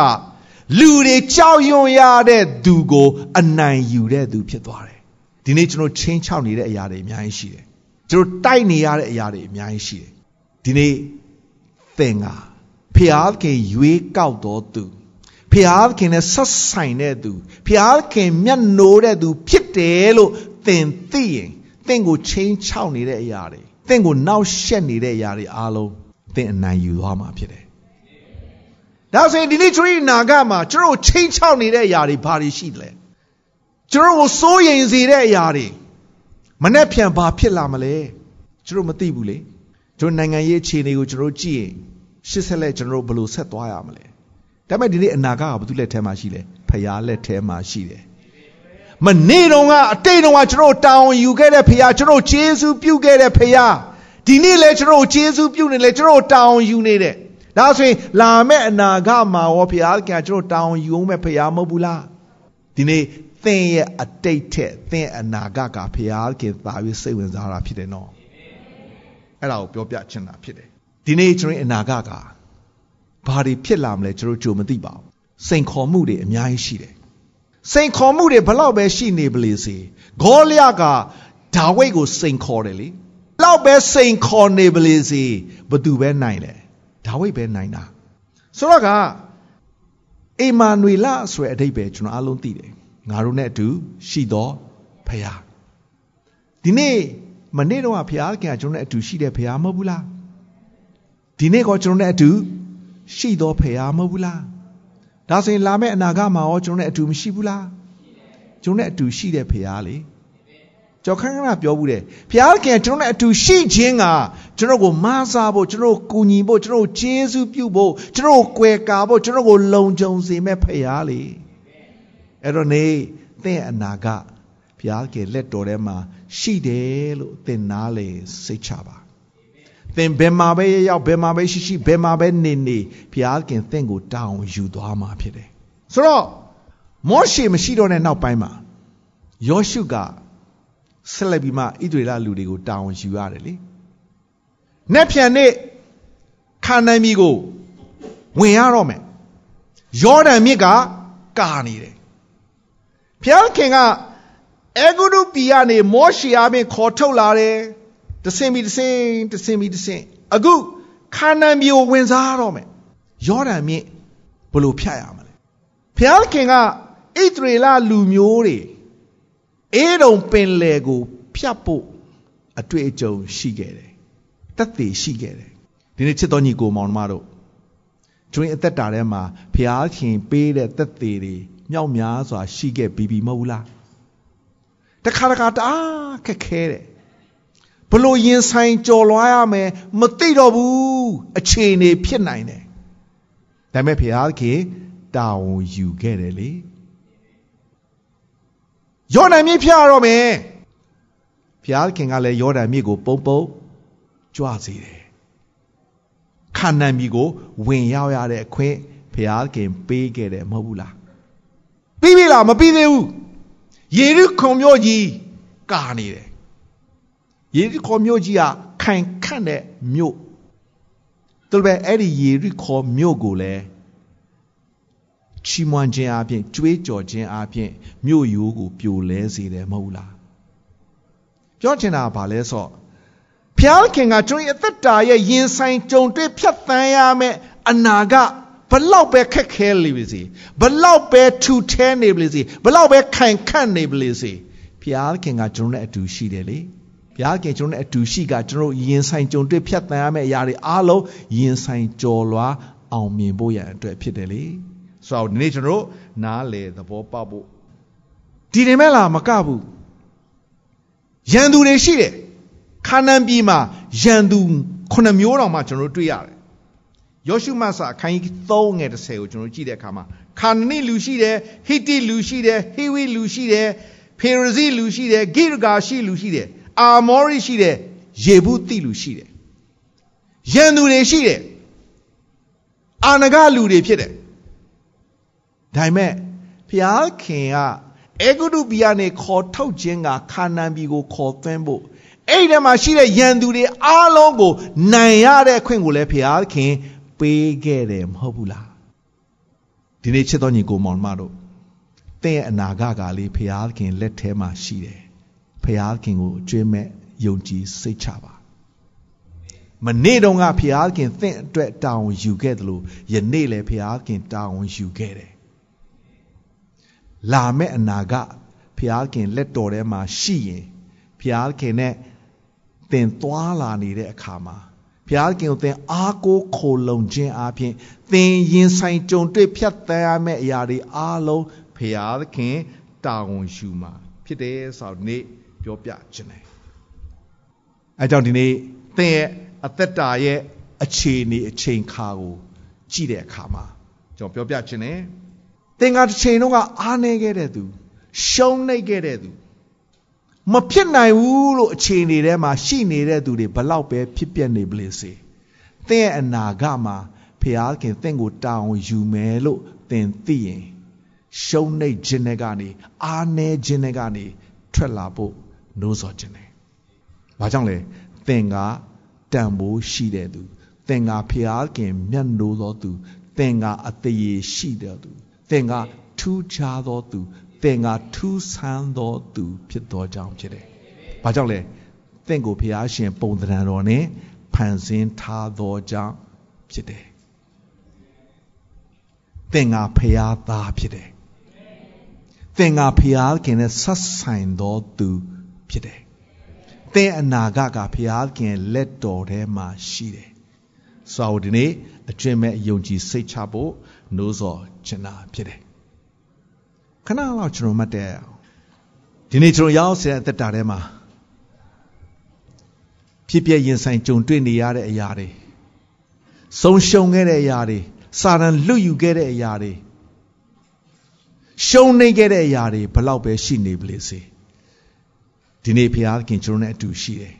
လူတွေကြောက်ရွံ့ရတဲ့သူကို အနိုင်ယူတဲ့သူဖြစ်သွားတယ်ဒီနေ့ကျွန်တော်ချင်းချောက်နေတဲ့အရာတွေအများကြီးရှိတယ် ကျွန်တော်တိုက်နေရတဲ့အရာတွေအများကြီးရှိတယ်ဒီနေ့သင်ကဖျားခင်ရွေးကောက်တော်သူဖျားခင်နဲ့ဆက်ဆိုင်တဲ့သူဖျားခင်မျက်နှိုးတဲ့သူ ဖြစ်တယ်လို့သင်သိရင်သင်ကိုချင်းချောက်နေတဲ့အရာတွေသင်ကိုနောက်ရှက်နေတဲ့အရာတွေအားလုံးသင်အနိုင်ယူသွားမှာဖြစ်တယ်ဒါဆိုရင်ဒီနေ့ကျွန်တော်နာဂမှာကျွန်တော်ချင်းချောက်နေတဲ့အရာတွေဘာတွေရှိသလဲကျွန်တော်ကိုစိုးရိမ်စေတဲ့အရာတွေ မနဲ့ဖြန်ဘာဖြစ်လာမလဲကျွန်တော်မသိဘူးလေကျွန်တော်နိုင်ငံရေးအခြေအနေကိုကျွန်တော်ကြည့်ရင်ရှစ်ဆက်လက်ကျွန်တော်ဘယ်လိုဆက်သွားရမလဲဒါပေမဲ့ဒီနေ့အနာဂတ်ကဘာသူလက်ထဲမှာရှိလဲဖရာလက်ထဲမှာရှိတယ်မနေ့တုန်းကအတိတ်တုန်းကကျွန်တော်တောင်းယူခဲ့တဲ့ဖရာကျွန်တော်ဂျေဇုပြုခဲ့တဲ့ဖရာဒီနေ့လဲကျွန်တော်ဂျေဇုပြုနေလဲကျွန်တော်တောင်းယူနေတဲ့ဒါဆိုရင်လာမယ့်အနာဂတ်မှာရောဖရာကကျွန်တော်တောင်းယူအောင်မဲ့ဖရာမဟုတ်ဘူးလားဒီနေ့ သင်ရဲ့အတိတ်ထက်သင်အနာဂတ်ကဖရာခင်သာပြီးစိတ်ဝင်စားတာဖြစ်တယ်နော်အဲ့ဒါကိုပြောပြချင်တာဖြစ်တယ်ဒီနေ့ကျွန်တော်အနာဂတ်ကဘာတွေဖြစ်လာမလဲကျွန်တော်ကြိုမသိပါဘူးစိန်ခေါ်မှုတွေအများကြီးရှိတယ်စိန်ခေါ်မှုတွေဘလောက်ပဲရှိနေပလေစေဂေါလျကဒါဝိဒ်ကိုစိန်ခေါ်တယ်လေလောက်ပဲစိန်ခေါ်နေပလေစေဘသူပဲနိုင်လဲဒါဝိဒ်ပဲနိုင်တာဆိုတော့ကအေမာနွေလဆိုတဲ့အဓိပ္ပာယ်ကျွန်တော်အားလုံးသိတယ် ငါတို့နဲ့အတူရှိသောဖခင်ဒီနေ့မနေ့တော့ဖခင်ကကျွန်တော်နဲ့အတူရှိတဲ့ဖခင်မဟုတ်ဘူးလားဒီနေ့ကကျွန်တော်နဲ့အတူရှိသောဖခင်မဟုတ်ဘူးလားဒါဆိုရင်လာမယ့်အနာဂတ်မှာရောကျွန်တော်နဲ့အတူမရှိဘူးလားကျွန်တော်နဲ့အတူရှိတဲ့ဖခင်လေကျော်ခန်းခဏပြောဘူးတယ်ဘုရားခင်ကျွန်တော်နဲ့အတူရှိခြင်းကကျွန်တော်ကိုမဆာဖို့ကျွန်တော်ကိုကူညီဖို့ကျွန်တော်ကိုကျေးဇူးပြုဖို့ကျွန်တော်ကိုကွယ်ကာဖို့ကျွန်တော်ကိုလုံခြုံစေမဲ့ဖခင်လေ အဲ့တော့နေသင်အနာဂတ်ဘုရားခင်လက်တော်ထဲမှာရှိတယ်လို့သင်နားလေစိတ်ချပါသင်ဘယ်မှာပဲရောက်ဘယ်မှာပဲရှိရှိဘယ်မှာပဲနေနေဘုရားခင်သင်ကိုတောင်းယူသွားမှာဖြစ်တယ်ဆိုတော့မောရှေမရှိတော့တဲ့နောက်ပိုင်းမှာယောရှုကဆက်လက်ပြီးမှဣသရေလလူတွေကိုတောင်းယူရတယ်လေ။နဲ့ပြန်နဲ့ခါနိုင်ပြီကိုဝင်ရတော့မယ်။ယောဒန်မြစ်ကကာနေတယ်။ ဘုရားခင်ကအေဂုရုပြည်ကနေမောရှေအပြင်ခေါ်ထုတ်လာတယ်။တဆင်ပြီးတဆင်တဆင်ပြီးတဆင်အခုခါနန်ပြည်ကိုဝင်စားတော့မယ်။ယောဒန်မြစ်ဘယ်လိုဖြတ်ရမလဲ။ဘုရားခင်ကဣသရေလလူမျိုးတွေအေးတုံပင်လယ်ကို ဖြတ်ဖို့အတွေ့အကြုံရှိခဲ့တယ်။တက်သေးရှိခဲ့တယ်။ဒီနေ့ချစ်တော်ညီကိုမောင်နှမတို့ကျွင်းအသက်တာထဲမှာဖျားခင်ပေးတဲ့တက်သေးတွေ မြောက်များစွာရှိခဲ့ပြီးပြီမဟုတ်လား။တခါတခါတအားခက်ခဲတယ်။ဘလို့ရင်ဆိုင်ကြော်လွှားရမယ်မသိတော့ဘူးအခြေအနေဖြစ်နိုင်တယ်။ဒါပေမဲ့ဖျားခင်တာဝန်ယူခဲ့တယ်လေ။ယောဒန်မြစ်ဖြတ်ရတော့မယ်ဘုရားခင်ကလည်းယောဒန်မြစ်ကို ပုံပုံကြွစေတယ်ခါနန်မြစ်ကိုဝင်ရောက်ရတဲ့အခွင့်ဘုရားခင်ပေးခဲ့တယ်မဟုတ်ဘူးလား ပြီးပြီလားမပြီးသေးဘူးယေရုခုံမြို့ကြီးကာနေတယ်ယေရုခေါမြို့ကြီးကခိုင်ခန့်တဲ့မြို့သူပဲအဲ့ဒီယေရုခေါမြို့ကိုလည်းချီးမွမ်းခြင်းအပြင်ကြွေးကြော်ခြင်းအပြင်မြို့ရိုးကိုပြိုလဲစေတယ်မဟုတ်လားပြောချင်တာကဘာလဲဆိုဖျားခင်ကကျွန်တော်အသက်တာရဲ့ရင်ဆိုင်ကြုံတွေ့ဖြတ်သန်းရမယ့်အနာဂတ် ဘလောက်ပဲခက်ခဲနေပါစေဘလောက်ပဲထူထဲနေပါစေဘလောက်ပဲခိုင်ခန့်နေပါစေဘုရားခင်ကကျွန်တော်နဲ့အတူရှိတယ်လေဘုရားခင်ကျွန်တော်နဲ့အတူရှိကကျွန်တော်ရင်ဆိုင်ကြုံတွေ့ဖြတ်တန်းရမယ့်အရာတွေအားလုံးရင်ဆိုင်ကြော်လွားအောင်မြင်ဖို့ရန်အတွက်ဖြစ်တယ်လေဆိုတော့ဒီနေ့ကျွန်တော်နားလေသဘောပေါက်ဖို့ဒီနေမဲ့လားမကဘူးရန်သူတွေရှိတယ်ခါနန်ပြည်မှာရန်သူခုနှစ်မျိုးတောင်မှကျွန်တော်တွေ့ရတယ် ယောရှုမဆာအခန်းကြီး3ငယ်30ကိုကျွန်တော်ကြည့်တဲ့အခါမှာခါနနိလူရှိတယ်ဟိတိလူရှိတယ်ဟေဝိလူရှိတယ်ဖေရဇိလူရှိတယ်ဂိရဂါရှိလူရှိတယ်အာမောရိရှိတယ်ယေဗုတိလူရှိတယ်ရန်သူတွေရှိတယ်အာနဂလူတွေဖြစ်တယ်ဒါပေမဲ့ဖျားခင်ကအေဂုတုပြည်ကနေခေါ်ထုတ်ခြင်းကခါနန်ပြည်ကိုခေါ်သွင်းဖို့အဲ့ဒီမှာရှိတဲ့ရန်သူတွေအားလုံးကိုနိုင်ရတဲ့အခွင့်ကိုလည်းဖျားခင် ပေးခဲ့တယ်မဟုတ်ဘူးလားဒီနေ့ချစ်တော်ညီကိုမောင်မတို့သင်ရဲ့အနာဂတ်ကလေးဖျားခင်လက်ထဲမှာရှိတယ်ဖျားခင်ကိုအကျွေးမဲ့ယုံကြည်စိတ်ချပါမနေ့တုန်းကဖျားခင်သင်အတွက်တာဝန်ယူခဲ့တယ်လို့ယနေ့လည်းဖျားခင်တာဝန်ယူခဲ့တယ်လာမဲ့အနာဂတ်ဖျားခင်လက်တော်ထဲမှာရှိရင်ဖျားခင်နဲ့သင်သွားလာနေတဲ့အခါမှာ ဘုရားခင်ကိုသင်အားကိုးခိုလုံခြင်းအပြင်သင်ရင်ဆိုင်ကြုံတွေ့ဖြတ်သန်းရမယ့်အရာတွေအားလုံးဘုရားခင်တာဝန်ယူမှာဖြစ်တယ်ဆိုတော့ဒီနေ့ပြောပြခြင်းတယ်အဲကြောင့်ဒီနေ့သင်ရဲ့အသက်တာရဲ့အခြေအနေအချိန်ခါကိုကြည့်တဲ့အခါမှာကျွန်တော်ပြောပြခြင်းတယ်သင်ကတစ်ချိန်လုံးကအားနေခဲ့တဲ့သူရှုံးနေခဲ့တဲ့သူ မဖြစ်နိုင်ဘူးလို့အခြေအနေထဲမှာရှိနေတဲ့သူတွေဘလောက်ပဲဖြစ်ပျက်နေပလေစေသင်ရဲ့အနာဂတ်မှာဖျားခင်သင်ကိုတာဝန်ယူမယ်လို့သင်သိရင်ရှုံးနေခြင်းတွေကနေအားနေခြင်းတွေကနေထွက်လာဖို့နှိုးဆော်ခြင်းတယ်။ဘာကြောင့်လဲသင်ကတန်ဖိုးရှိတဲ့သူသင်ကဖျားခင်မျက်နှိုးသောသူသင်ကအသေးရှိတဲ့သူသင်ကထူးခြားသောသူ သင်ကထူးဆန်းသောသူဖြစ်သောကြောင့်ဖြစ်တယ်။ဘာကြောင့်လဲ။သင်ကိုဖျားရှင်ပုံသဏ္ဍာန်တော်နဲ့ဖန်ဆင်းထားသောကြောင့်ဖြစ်တယ်။သင်ကဖျားသားဖြစ်တယ်။သင်ကဖျားခင်နဲ့ဆက်ဆိုင်သောသူဖြစ်တယ်။သင်အနာဂတ်ကဖျားခင်လက်တော်ထဲမှာရှိတယ်။ဆိုတော့ဒီနေ့အကျွင့်မဲ့ယုံကြည်စိတ်ချဖို့နှိုးဆော်ချင်တာဖြစ်တယ် ခဏလောက်ကျွန်တော်မှတ်တဲ့ဒီနေ့ကျွန်တော်ရောက်စေတဲ့အသက်တာထဲမှာဖြစ်ပြရင်ဆိုင်ကြုံတွေ့နေရတဲ့အရာတွေဆုံးရှုံးခဲ့တဲ့အရာတွေစာရန်လွတ်ယူခဲ့တဲ့အရာတွေရှုံးနေခဲ့တဲ့အရာတွေဘလောက်ပဲရှိနေပလေစေဒီနေ့ဘုရားသခင်ကျွန်တော်နဲ့အတူရှိတယ်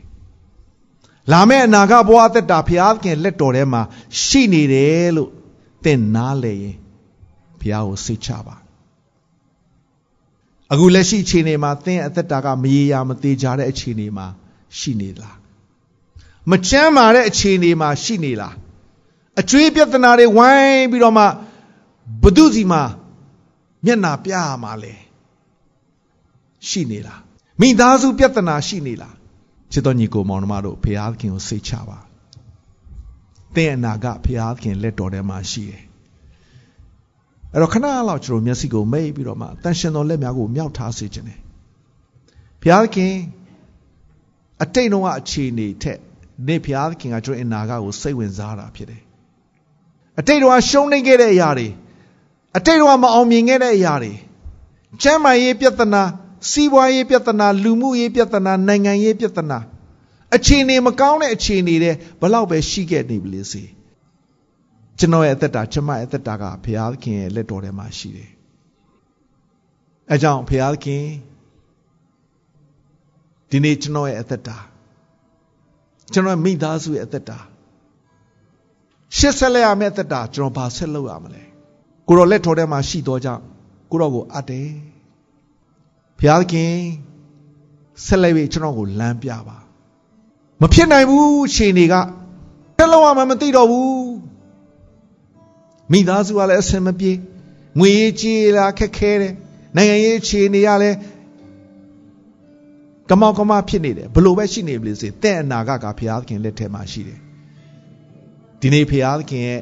လာမယ့်အနာဂတ်ဘဝအသက်တာဘုရားသခင်လက်တော်ထဲမှာရှိနေတယ်လို့သင်နားလေရင်ဘုရားကိုစိတ်ချပါ အခုလက်ရှိအခြေအနေမှာသင်အသက်တာကမရေရာမသေးကြတဲ့အခြေအနေမှာရှိနေလားမချမ်းမာတဲ့အခြေအနေမှာရှိနေလားအကျွေးပြဿနာတွေဝိုင်းပြီးတော့မှဘု து စီမှာမျက်နာပြရမှာလဲရှိနေလားမိသားစုပြဿနာရှိနေလားချစ်တော်ညီကိုမောင်နှမတို့ဖခင်ခင်ကိုစိတ်ချပါသင်အနာကဖခင်လက်တော်ထဲမှာရှိတယ် အဲ့တော့ခဏလောက်ကျွန်တော်မျက်စိကိုမိတ်ပြီးတော့မှတန်ရှင်တော်လက်များကိုမြောက်ထားစေခြင်းတယ်ဘုရားခင်အတိတ်တော့အခြေအနေထက်နေဘုရားခင်ကကျွန်တော်အနာဂတ်ကိုစိတ်ဝင်စားတာဖြစ်တယ်အတိတ်တော့ရှုံးနေခဲ့တဲ့အရာတွေအတိတ်တော့မအောင်မြင်ခဲ့တဲ့အရာတွေချမ်းမာရေးပြဿနာစီးပွားရေးပြဿနာလူမှုရေးပြဿနာနိုင်ငံရေးပြဿနာအခြေအနေမကောင်းတဲ့အခြေအနေတွေဘလောက်ပဲရှိခဲ့နေပြီလေစေ။ ကျွန်တော်ရဲ့အသက်တာကျမရဲ့အသက်တာကဘုရားသခင်ရဲ့လက်တော်ထဲမှာရှိတယ်။အဲကြောင့်ဘုရားသခင်ဒီနေ့ကျွန်တော်ရဲ့အသက်တာကျွန်တော်မိသားစုရဲ့အသက်တာရှစ်ဆက်လက်ရမယ့်အသက်တာကျွန်တော်ဘာဆက်လုပ်ရမလဲ။ကိုတော်လက်တော်ထဲမှာရှိတော့ကြောင့်ကိုတော်ကိုအပ်တယ်။ဘုရားသခင်ဆက်လက်ပြီးကျွန်တော်ကိုလမ်းပြပါ။မဖြစ်နိုင်ဘူးရှင်တွေကတက်လို့မှမသိတော့ဘူး မိသားစုကလည်းအဆင်မပြေငွေရေးကြေးလာခက်ခဲတယ်နိုင်ငံရေးအခြေအနေကလည်းကမောက်ကမဖြစ်နေတယ်ဘလို့ပဲရှိနေပြီလေစေတဲ့အနာဂတ်ကဘုရားသခင်လက်ထဲမှာရှိတယ်ဒီနေ့ဘုရားသခင်ရဲ့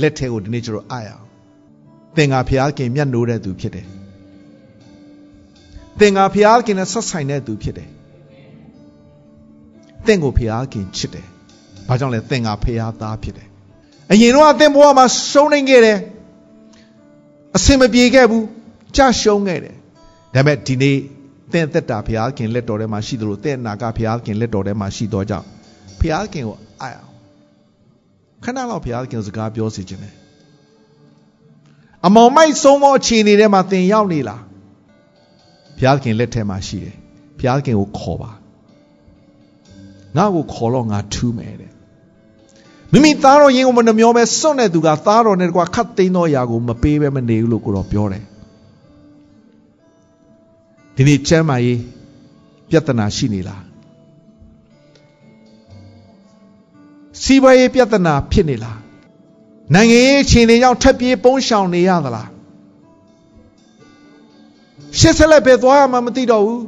လက်ထဲကိုဒီနေ့ကျွန်တော်အားရအောင်သင်္ဃာဖျားခင်မျက်နှိုးတဲ့သူဖြစ်တယ်သင်္ဃာဖျားခင်နဲ့ဆက်ဆိုင်တဲ့သူဖြစ်တယ်သင်ကိုဖျားခင်ချစ်တယ်ဘာကြောင့်လဲသင်္ဃာဖျားသားဖြစ်တယ် အရင်တော့အသင်ဘဝမှာရှုံးနေခဲ့တယ်အစင်မပြေခဲ့ဘူးကြရှုံးခဲ့တယ်ဒါပေမဲ့ဒီနေ့သင်သက်တာဘုရားခင်လက်တော်ထဲမှာရှိသလိုသင်အနာကဘုရားခင်လက်တော်ထဲမှာရှိတော့ကြောင့်ဘုရားခင်ကိုအားအောင်ခဏလောက်ဘုရားခင်စကားပြောစီခြင်းတယ်အမောင်မိုက်ဆုံးသောအခြေအနေထဲမှာသင်ရောက်နေလားဘုရားခင်လက်ထဲမှာရှိတယ်ဘုရားခင်ကိုခေါ်ပါငါ့ကိုခေါ်တော့ငါထူးမယ်တဲ့ မိမိသားတော်ရင်ကိုမနှမျောပဲစွန့်တဲ့သူကသားတော်နဲ့တကွာခတ်သိမ်းသောအရာကိုမပေးဘဲမနေဘူးလို့ကိုတော်ပြောတယ်ဒီနေ့ကျမ်းမာရေးပြဿနာရှိနေလားစီးပွားရေးပြဿနာဖြစ်နေလားနိုင်ငံရေးအခြေအနေကြောင့်ထပ်ပြေးပုန်းရှောင်နေရသလားရှစ်ဆက်လက်ပဲသွားရမှမသိတော့ဘူး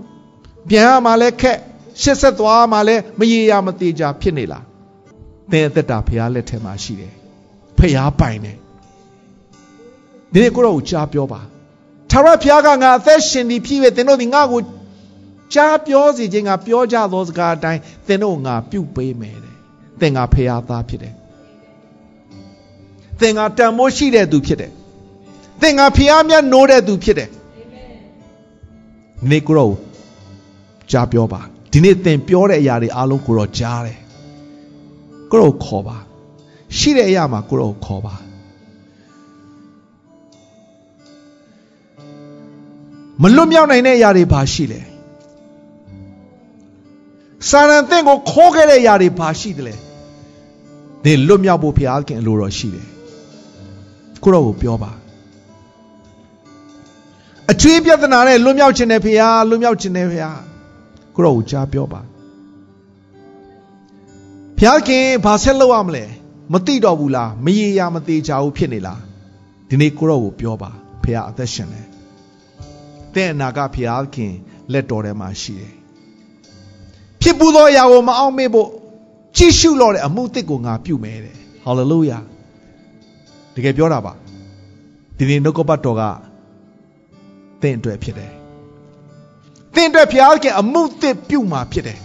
ပြန်ရမှလည်းခက်ရှစ်ဆက်သွားမှလည်းမရေရမသေးကြဖြစ်နေလား သင်အသက်တာဖရားလက်ထဲမှာရှိတယ်ဖရားပိုင်တယ်ဒီနေ့ကိုတော့ကြားပြောပါထာဝရဘုရားကငါအသက်ရှင်သည်ဖြစ်၍သင်တို့သည်ငါ့ကိုကြားပြောစီခြင်းကပြောကြသောစကားအတိုင်းသင်တို့ငါပြုတ်ပေးမယ်တဲ့သင်ငါဖရားသားဖြစ်တယ်သင်ငါတန်မိုးရှိတဲ့သူဖြစ်တယ်သင်ငါဖရားမြတ်နိုးတဲ့သူဖြစ်တယ်နေကိုတော့ကြားပြောပါဒီနေ့သင်ပြောတဲ့အရာတွေအားလုံးကိုတော့ကြားတယ် ကိုတော့ခေါ်ပါရှိတဲ့အရာမှာကိုတော့ခေါ်ပါမလွတ်မြောက်နိုင်တဲ့အရာတွေဘာရှိလဲစာရန်သင်ကိုခိုးခဲ့တဲ့အရာတွေဘာရှိသလဲသင်လွတ်မြောက်ဖို့ဘုရားခင်အလိုတော်ရှိတယ်ကိုတော့ကိုပြောပါအချွေးပြဿနာနဲ့လွတ်မြောက်ခြင်းနဲ့ဘုရားလွတ်မြောက်ခြင်းနဲ့ဘုရားကိုတော့ကိုကြားပြောပါ ဘုရားခင်ဘာဆက်လုပ်ရမလဲမသိတော့ဘူးလားမရေရာမသေးချဘူးဖြစ်နေလားဒီနေ့ကိုတော့ကိုပြောပါဘုရားအသက်ရှင်တယ်တဲ့နာကဘုရားခင်လက်တော်ထဲမှာရှိတယ်ဖြစ်ပူသောအရာကိုမအောင်မေ့ဖို့ကြည့်ရှုလို့တဲ့အမှုသစ်ကိုငါပြုမယ်တဲ့ဟာလေလုယာတကယ်ပြောတာပါဒီနေ့နှုတ်ကပတ်တော်ကသင်အတွက်ဖြစ်တယ်သင်အတွက်ဘုရားခင်အမှုသစ်ပြုမှာဖြစ်တယ်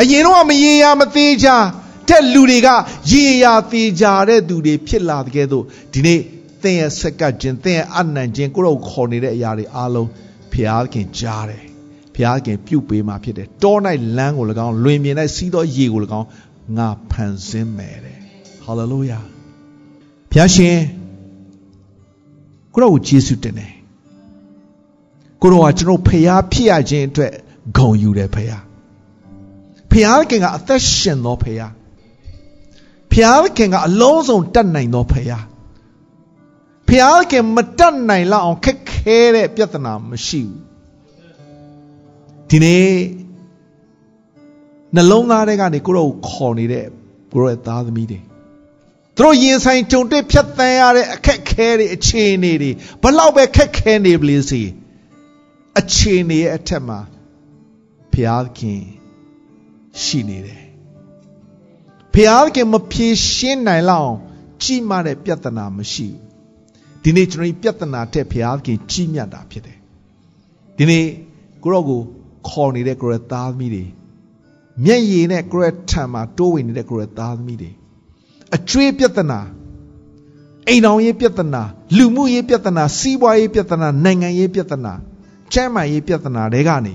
အရင်တော့မရေရာမသေးချာတဲ့လူတွေကရေရာသေးကြတဲ့သူတွေဖြစ်လာတဲ့ကဲ့သို့ဒီနေ့သင်ရဲ့ဆက်ကပ်ခြင်းသင်ရဲ့အနံ့ခြင်းကိုတော့ခေါ်နေတဲ့အရာတွေအားလုံးဘုရားခင်ကြားတယ်ဘုရားခင်ပြုတ်ပေးมาဖြစ်တယ်တော၌လမ်းကို၎င်းလွင်ပြင်၌စီးသောရေကို၎င်းငါဖန်ဆင်းမယ်တဲ့ဟာလေလုယာဘုရားရှင်ကိုတော့ယေရှုတင်တယ်ကိုတော့ကကျွန်တော်ဖျားဖြစ်ရခြင်းအတွက်ဂုံယူတယ်ဖျား ဖျားခင်ကအသက်ရှင်သောဖျားဖျားခင်ကအလုံးစုံတတ်နိုင်သောဖျားဖျားခင်မတတ်နိုင်လောက်အောင်ခက်ခဲတဲ့ပြဿနာမရှိဘူးဒီနေ့နှလုံးသားထဲကနေကိုရောခေါ်နေတဲ့ကိုရောရဲ့သားသမီးတွေသူတို့ရင်ဆိုင်ကြုံတွေ့ဖြတ်သန်းရတဲ့အခက်ခဲတွေအခြေအနေတွေဘလောက်ပဲခက်ခဲနေပလေစီအခြေအနေရဲ့အထက်မှာဘုရားခင် ရှိနေတယ်ဘုရားခင်မဖြေရှင်းနိုင်လောက်ကြီးမားတဲ့ပြဿနာမရှိဘူးဒီနေ့ကျွန်တော်ဒီပြဿနာတဲ့ဘုရားခင်ကြီးမြတ်တာဖြစ်တယ်ဒီနေ့ကိုရောကိုခေါ်နေတဲ့ကိုရသားသမီးတွေမျက်ရည်နဲ့ကိုရထံမှာတိုးဝင်နေတဲ့ကိုရသားသမီးတွေအကျွေးပြဿနာအိမ်တော်ရေးပြဿနာလူမှုရေးပြဿနာစီးပွားရေးပြဿနာနိုင်ငံရေးပြဿနာကျန်းမာရေးပြဿနာတွေကနေ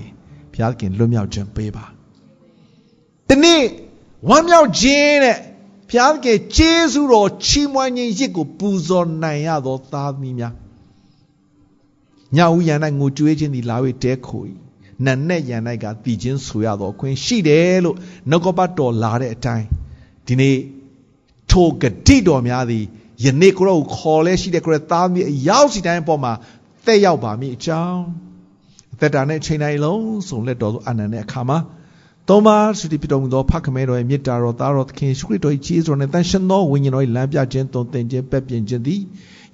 ဘုရားခင်လွတ်မြောက်ခြင်းပေးပါ ဒီနေ့ဝမ်းမြောက်ခြင်းတဲ့ဘုရားခင်ကျေးဇူးတော်ချီးမွမ်းခြင်းရစ်ကိုပူဇော်နိုင်ရသောသားသမီးများညဦးရန်၌ငိုကြွေးခြင်းသည်လာ၍တဲခို၏နတ်နဲ့ရန်၌ကတည်ခြင်းဆိုရသောအခွင့်ရှိတယ်လို့နှုတ်ကပတ်တော်လာတဲ့အတိုင်းဒီနေ့ထိုဂတိတော်များသည်ယနေ့ကိုရောခေါ်လဲရှိတဲ့ကိုရသားမြေအရောက်စီတိုင်းအပေါ်မှာသက်ရောက်ပါမည်အကြောင်းအသက်တာနဲ့ချိန်တိုင်းလုံးစုံလက်တော်သို့အနန္တတဲ့အခါမှာ သုံးပါးသုတိပြတော်မူသောဖခင်မဲတော်ရဲ့မေတ္တာတော်သားတော်သခင်ရှုခရစ်တော်၏ကြီးစွာနဲ့တန်ရှင်သောဝိညာဉ်တော်၏လမ်းပြခြင်းတုံသင်ခြင်းပက်ပြင်ခြင်းသည်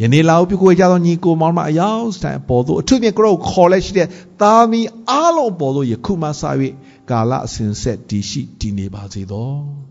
ယနေ့လာပြုကိုကြသောညီကိုမောင်မအယောက်တိုင်ပေါ်သို့အထူးဖြင့်ကိုရောခေါ်လဲရှိတဲ့သားမီးအားလုံးပေါ်သို့ယခုမှစ၍ကာလအစဉ်ဆက်တည်ရှိတည်နေပါစေသော